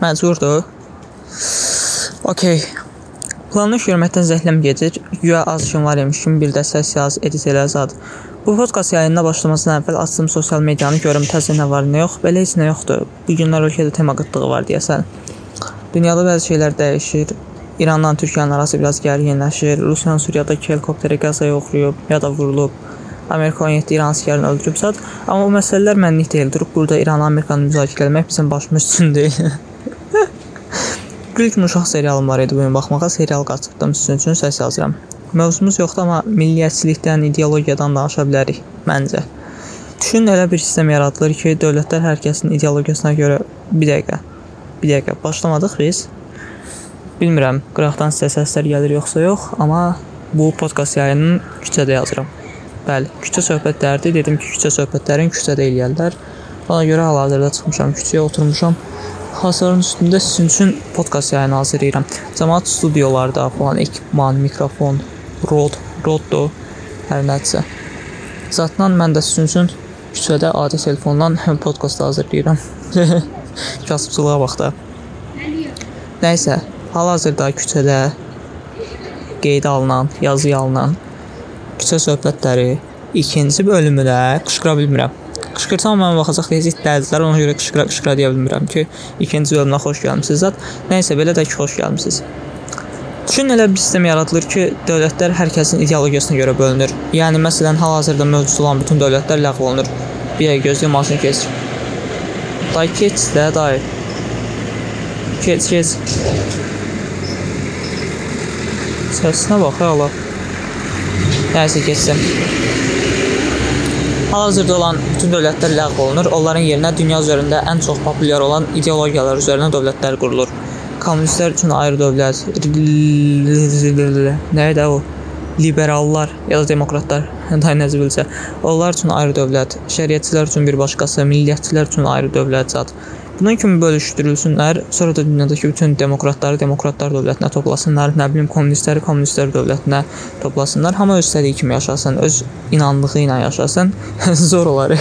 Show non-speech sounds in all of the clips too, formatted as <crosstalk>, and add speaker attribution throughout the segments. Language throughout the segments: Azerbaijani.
Speaker 1: Məcburdur. Okay. Planını görməkdən zəhləm gedir. Güya az işim var imiş kimi bir də səs yaz, edit elə zad. Bu podkast yayınına başlamasından əvvəl açdım sosial medianı görüm təzə nə var, nə yox. Belə heç nə yoxdur. Bu günlər ölkədə tema qıtlığı var deyəsən. Dünyada bəzi şeylər dəyişir. İrandan Türkiyənin arası biraz gərginləşir. Rusiyanın Suriyadakı helikopterə qəzaya uğrayıb ya da vurulub. Amerika 17 İran əsgərini öldürüb zat. Amma bu məsələlər mənlik deyil. Durub burada İran Amerikanı müzakirə etmək bizim başımız üçün <laughs> deyil. İlk uşaq serialım var idi bu gün baxmağa. Serial qaçırdım sizin üçün səs yazıram. Mövzumuz yoxdur amma milliyyətçilikdən, ideologiyadan danışa bilərik məncə. Düşün elə bir sistem yaradılır ki, dövlətlər hər kəsin ideologiyasına görə bir dəqiqə. Bir dəqiqə başlamadıq biz. Bilmirəm, qıraqdan sizə səslər gəlir yoxsa yox, amma bu podkast yayınını küçədə yazıram. Bəli, küçə söhbətləridir. Dedim ki, küçə söhbətlərini küçədə eləyərlər. Ona görə hal-hazırda çıxmışam küçəyə, oturmuşam. Hasarın üstündə sizin üçün podkast yayını hazırlayıram. Cəmaət studiolarda falan ekipman, mikrofon, rod, roddo hər nəsə. Zatdan mən də sizin üçün küçədə adi telefondan podkast hazırlayıram. <laughs> Kasıbçılığa bax da. Nəysə, hal-hazırda küçədə qeydə alınan, yazıya alınan küçə söhbətləri ikinci bölümünə qışqıra bilmirəm. Qışqırsam mən baxacaq deyəcək dərdlər, ona görə qışqıra qışqıra deyə bilmirəm ki, ikinci bölümünə xoş gəlmisiniz zət. Nəysə belə də ki, xoş gəlmisiniz. Düşün elə bir sistem yaradılır ki, dövlətlər hər kəsin ideologiyasına görə bölünür. Yəni məsələn, hal-hazırda mövcud olan bütün dövlətlər ləğv olunur. Bir ay gözləyim maşın keçir. Day keç də, day. Keç, keç. Səsinə bax, Allah. Nəysə keçsin. Hal-hazırda olan bütün dövlətlər ləğv olunur. Onların yerinə dünya üzərində ən çox populyar olan ideologiyalar üzərinə dövlətlər qurulur. Kommunistlər üçün ayrı dövlət, nə idi o? Liberallar ya da demokratlar, <laughs> da necə bilsə, onlar üçün ayrı dövlət, şəriətçilər üçün bir başqası, milliyyətçilər üçün ayrı dövlət zət. Bunun kimi bölüşdürülsünlər, sonra da dünyadakı bütün demokratları demokratlar dövlətinə toplasınlar, nə bilim kommunistləri kommunistlər dövlətinə toplasınlar. Hamı öz istədiyi kimi yaşasın, öz inandığı ilə yaşasın. <laughs> Zor olar. <laughs>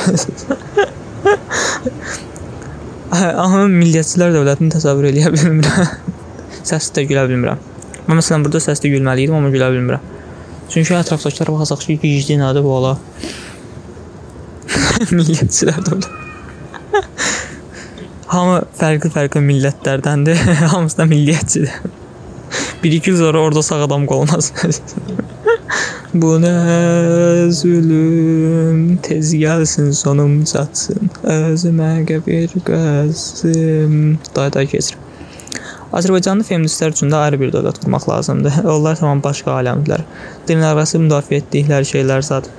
Speaker 1: Amma milliyyətçilər dövlətini təsəvvür edə bilmirəm. <laughs> Səsdə gülə bilmirəm. Mən məsələn burada səsdə gülməli idim, amma gülə bilmirəm. Çünki ətrafdakılara baxacaq ki, gicdi nədir bu ala? milliyyətçilər dövlət. Hamı fərqli-fərqli millətlərdəndir. <laughs> Hamısı da milliyyətçidir. <laughs> 1-2 il sonra orada sağ adam qalmaz. <laughs> Bu nə zülüm, tez gəlsin sonum çatsın. Özümə qəbir qəzim. Day-day keçir. Azərbaycanlı feministlər üçün də ayrı bir dövlət qurmaq lazımdır. Onlar tamam başqa aləmdilər. Dinlərarası müdafiə etdikləri şeylər zad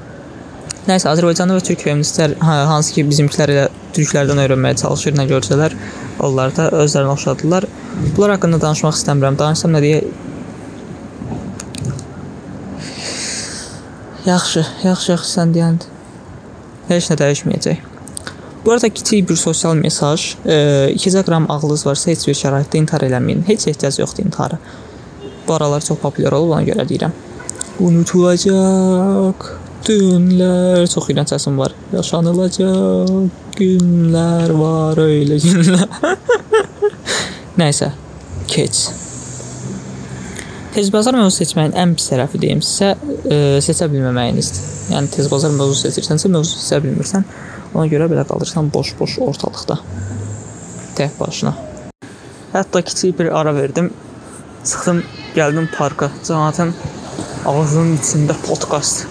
Speaker 1: Nəysə Azərbaycanlı və türk feministlər hə, hansı ki bizimkilər elə türklərdən öyrənməyə çalışır nə görsələr, onlar da özlərinə oxşadılar. Bunlar haqqında danışmaq istəmirəm. Danışsam nə deyə Yaxşı, yaxşı, yaxşı sən deyəndə. Heç nə dəyişməyəcək. Bu arada kiçik bir sosial mesaj. E, 2 qram ağlınız varsa heç bir şəraitdə intihar eləməyin. Heç ehtiyac yoxdur intihara. Bu aralar çox populyar olub, ona görə deyirəm. Unutulacaq Dünlər çox iyrənc səsim var. Yaşanılacaq günlər var, öylə günlər. <laughs> Nəysə, keç. Tez bazar mövzu seçməyin ən pis tərəfi deyim sizə, e, seçə bilməməyinizdir. Yəni tez bazar mövzu seçirsənsə, mövzu seçə bilmirsən, ona görə belə qalırsan boş-boş ortalıqda. Tək başına. Hətta kiçik bir ara verdim. Çıxdım, gəldim parka. Cəmaətin ağzının içində podkast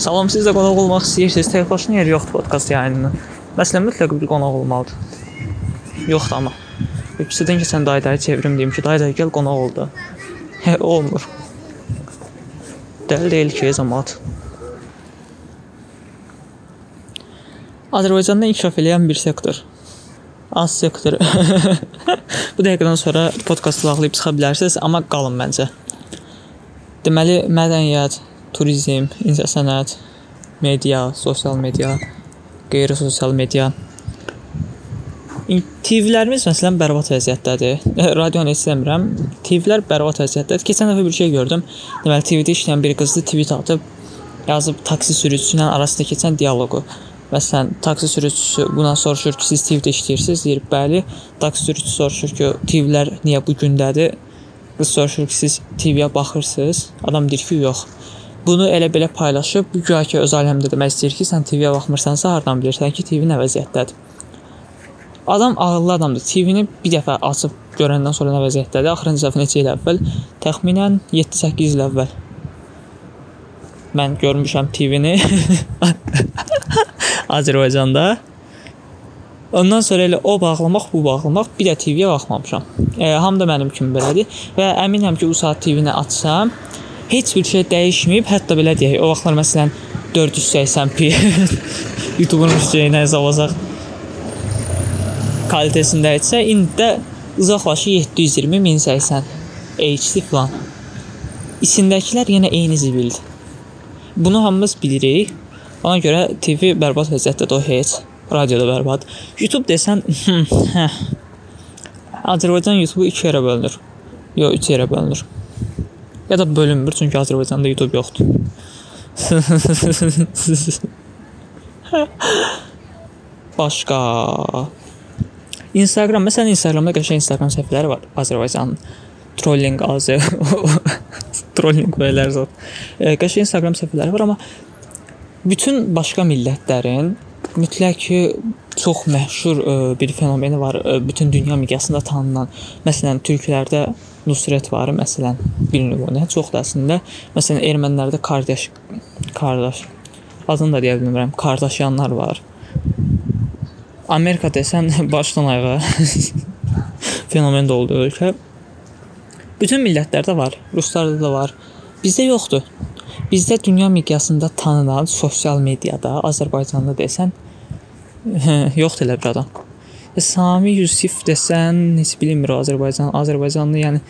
Speaker 1: Salam, siz də qonaq olmaq istəyirsiniz? Tək başına yer yoxdur podkast yayınına. Məsələn, mütləq bir qonaq olmalıdır. Yoxdur amma. İkisidən keçən dayıdayı çevirim deyim ki, dayıday gəl qonaq ol da. Hə, olmur. Dəli deyil ki, cəmaət. Azərbaycanda inkişaf edən bir sektor. Az sektor. <laughs> Bu dəqiqədən sonra podkastı bağlayıb çıxa bilərsiniz, amma qalın məncə. Deməli, mədəniyyət, turizm, incəsənət, media, sosial media, qeyri-sosial media. TV-lərimiz məsələn bərbad vəziyyətdədir. <laughs> Radionu heç demirəm. TV-lər bərbad vəziyyətdədir. Keçən dəfə bir şey gördüm. Deməli TV-də işləyən bir qızdı tweet atıb yazıb taksi sürücüsü ilə arasında keçən dialoqu. Məsələn, taksi sürücüsü buna soruşur ki, siz TV-də işləyirsiniz? Deyir, bəli. Taksi sürücüsü soruşur ki, TV-lər niyə bu gündədir? Qız soruşur ki, siz TV-yə baxırsınız? Adam deyir ki, yox. Bunu elə belə paylaşıb, bu güya ki öz aləmdə demək istəyir ki, sən TV-yə baxmırsansa, hardan bilirsən ki, TV nə vəziyyətdədir? Adam ağıllı adamdır. TV-ni bir dəfə açıb görəndən sonra nə vəziyyətdədir? Axırıncı dəfə neçə il əvvəl? Təxminən 7-8 il əvvəl. Mən görmüşəm TV-ni <laughs> Azərbaycanda. Ondan sonra elə o bağlamaq, bu bağlamaq, bir də TV-yə baxmamışam. E, hamı da mənim kimi belədir və əminəm ki, bu saat TV-ni açsam, heç bir şey dəyişməyib, hətta belə deyək, o vaxtlar məsələn 480p YouTube-un üstünə hesablasaq kalitəsində etsə, indi də uzaqbaşı 720 1080 HD falan. İçindəkilər yenə eyni zibildir. Bunu hamımız bilirik. Ona görə TV bərbad vəziyyətdədir o heç. Radioda bərbad. YouTube desən, <laughs> hə. Azərbaycan YouTube 2 yerə bölünür. Yox, 3 yerə bölünür. Ya da bölünmür çünki Azərbaycanda YouTube yoxdur. <laughs> Başqa Instagram, məsələn Instagramda qəşəng Instagram səhifələri var. Azərbaycan trolling azı <laughs> trolling belələr zət. Qəşəng Instagram səhifələri var, amma bütün başqa millətlərin mütləq ki çox məşhur ə, bir fenomeni var, ə, bütün dünya miqyasında tanınan. Məsələn, türklərdə Nusret var, məsələn, bir nümunə, çox da əslində. Məsələn, ermənilərdə qardaş qardaş adını da deyə bilmirəm, qardaşyanlar var. Amerika desən <laughs> başdan ayağa <laughs> fenomen oldu ölkə. Bütün millətlərdə var, ruslarda da var. Bizdə yoxdur. Bizdə dünya miqyasında tanınan sosial mediada Azərbaycanda desən <laughs> yoxdur elə bir adam. Sami Yusif desən, heç bilmir Azərbaycan, Azərbaycanlı, yəni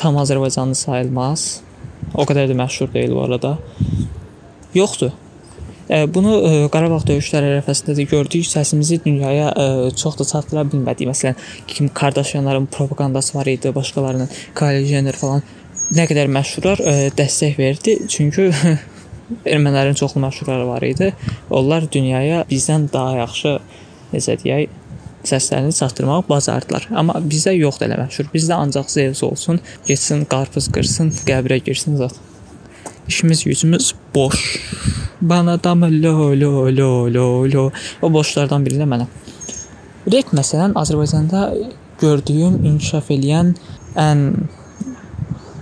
Speaker 1: tam Azərbaycanlı sayılmaz. O qədər də məşhur deyil bu arada. Yoxdur. E, bunu e, Qarabağ döyüşləri ərəfəsində də gördük. Səsimizi dünyaya e, çox da çatdıra bilmədik. Məsələn, Kim Kardashianların propagandası var idi, başqalarının Kylie Jenner falan nə qədər məşhurlar dəstək verdi. Çünki <laughs> ermənilərin çoxlu məşhurları var idi. Onlar dünyaya bizdən daha yaxşı necə deyək, səslərini çatdırmağı bacardılar. Amma bizdə yoxdur elə məşhur. Bizdə ancaq Zeus olsun, getsin qarpız qırsın, qəbrə girsin zət. İşimiz gücümüz boş. Bana da lo lo lo lo lo. O boşlardan biri də mənəm. Rep məsələn Azərbaycanda gördüyüm inkişaf eləyən ən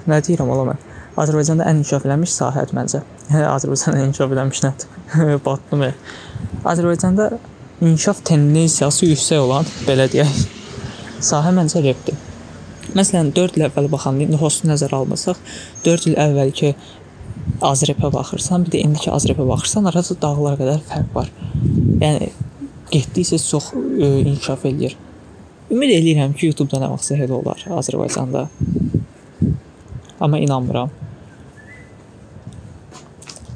Speaker 1: Nə deyirəm ola mən? Azərbaycanda ən inkişaf eləmiş sahədir məncə. <laughs> Azərbaycanda inkişaf eləmiş nədir? <laughs> Batdım. Azərbaycanda inkişaf tendensiyası yüksək olan, belə deyək, sahə məncə repdir. Məsələn, 4 il əvvəl baxanda, indi hostu nəzərə almasaq, 4 il əvvəlki Azrepə baxırsan, bir də indiki Azrepə baxırsan, arada dağlar qədər fərq var. Yəni getdikcə çox ə, e, inkişaf eləyir. Ümid eləyirəm ki, YouTube-da nə vaxtsa elə olar Azərbaycanda. Amma inanmıram.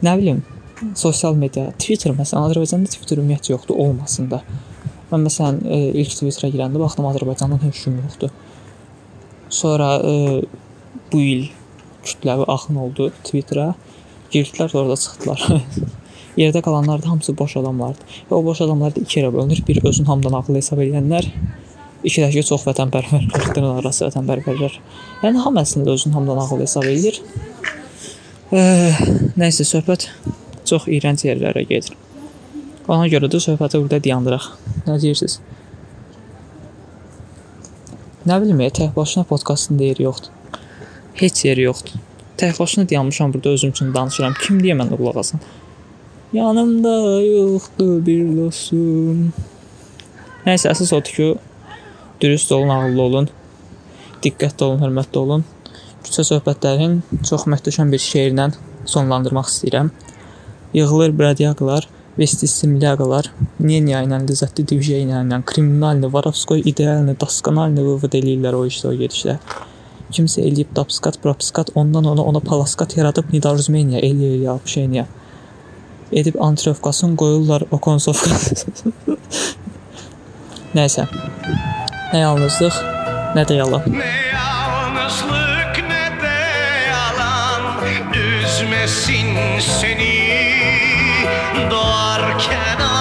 Speaker 1: Nə bilim, sosial media, Twitter məsələn, Azərbaycanda Twitter ümumiyyətlə yoxdur, olmasın da. Mən məsələn e, ilk Twitter-a girəndə baxdım Azərbaycandan heç kim yoxdur. Sonra e, bu il kütləvi axın oldu Twitter-a. Girdilər, orada çıxdılar. <laughs> Yerdə qalanlar da hamısı boş adamlardı. Və o boş adamlar da iki yerə bölünür. Bir özün hamıdan ağıllı hesab edənlər, İki də ki, çox vətənpərvər, <laughs> dırnaqarası vətənpərvərlər. Yəni hamı əslində özünü hamıdan ağıllı hesab edir. E, nəysə söhbət çox iyrənc yerlərə gedir. Ona görə də söhbəti burada dayandıraq. Nə deyirsiniz? Nə bilim, tək başına podkastın yeri yoxdur. Heç yeri yoxdur. Tək başına dayanmışam burada özüm üçün danışıram. Kim deyə mən də qulaq asam? Yanımda yoxdur bir dostum. Nəysə, əsas odur ki, Dürüst olun, ağıllı olun. Diqqətli olun, hörmətli olun. Küçə söhbətlərin çox möhtəşəm bir şeirlə sonlandırmaq istəyirəm. Yığılır bradiaqalar, vestistimliaqalar, Nenya ilə ləzzətli divjeylə ilə, kriminalni, varovskoy idealni, daskanalni vıvıd eləyirlər o işdə, o gedişdə. Kimsə eləyib dapskat, propskat, ondan ona ona palaskat yaradıb nidarzmeniya, eləyə eləyə apşeniya. Edib antrovkasını qoyurlar o konsovka. <laughs> Nəysə. Nə yalnızlıq, nə də yalan. Nə yalnızlıq, nə də yalan üzməsin səni dudar
Speaker 2: kenar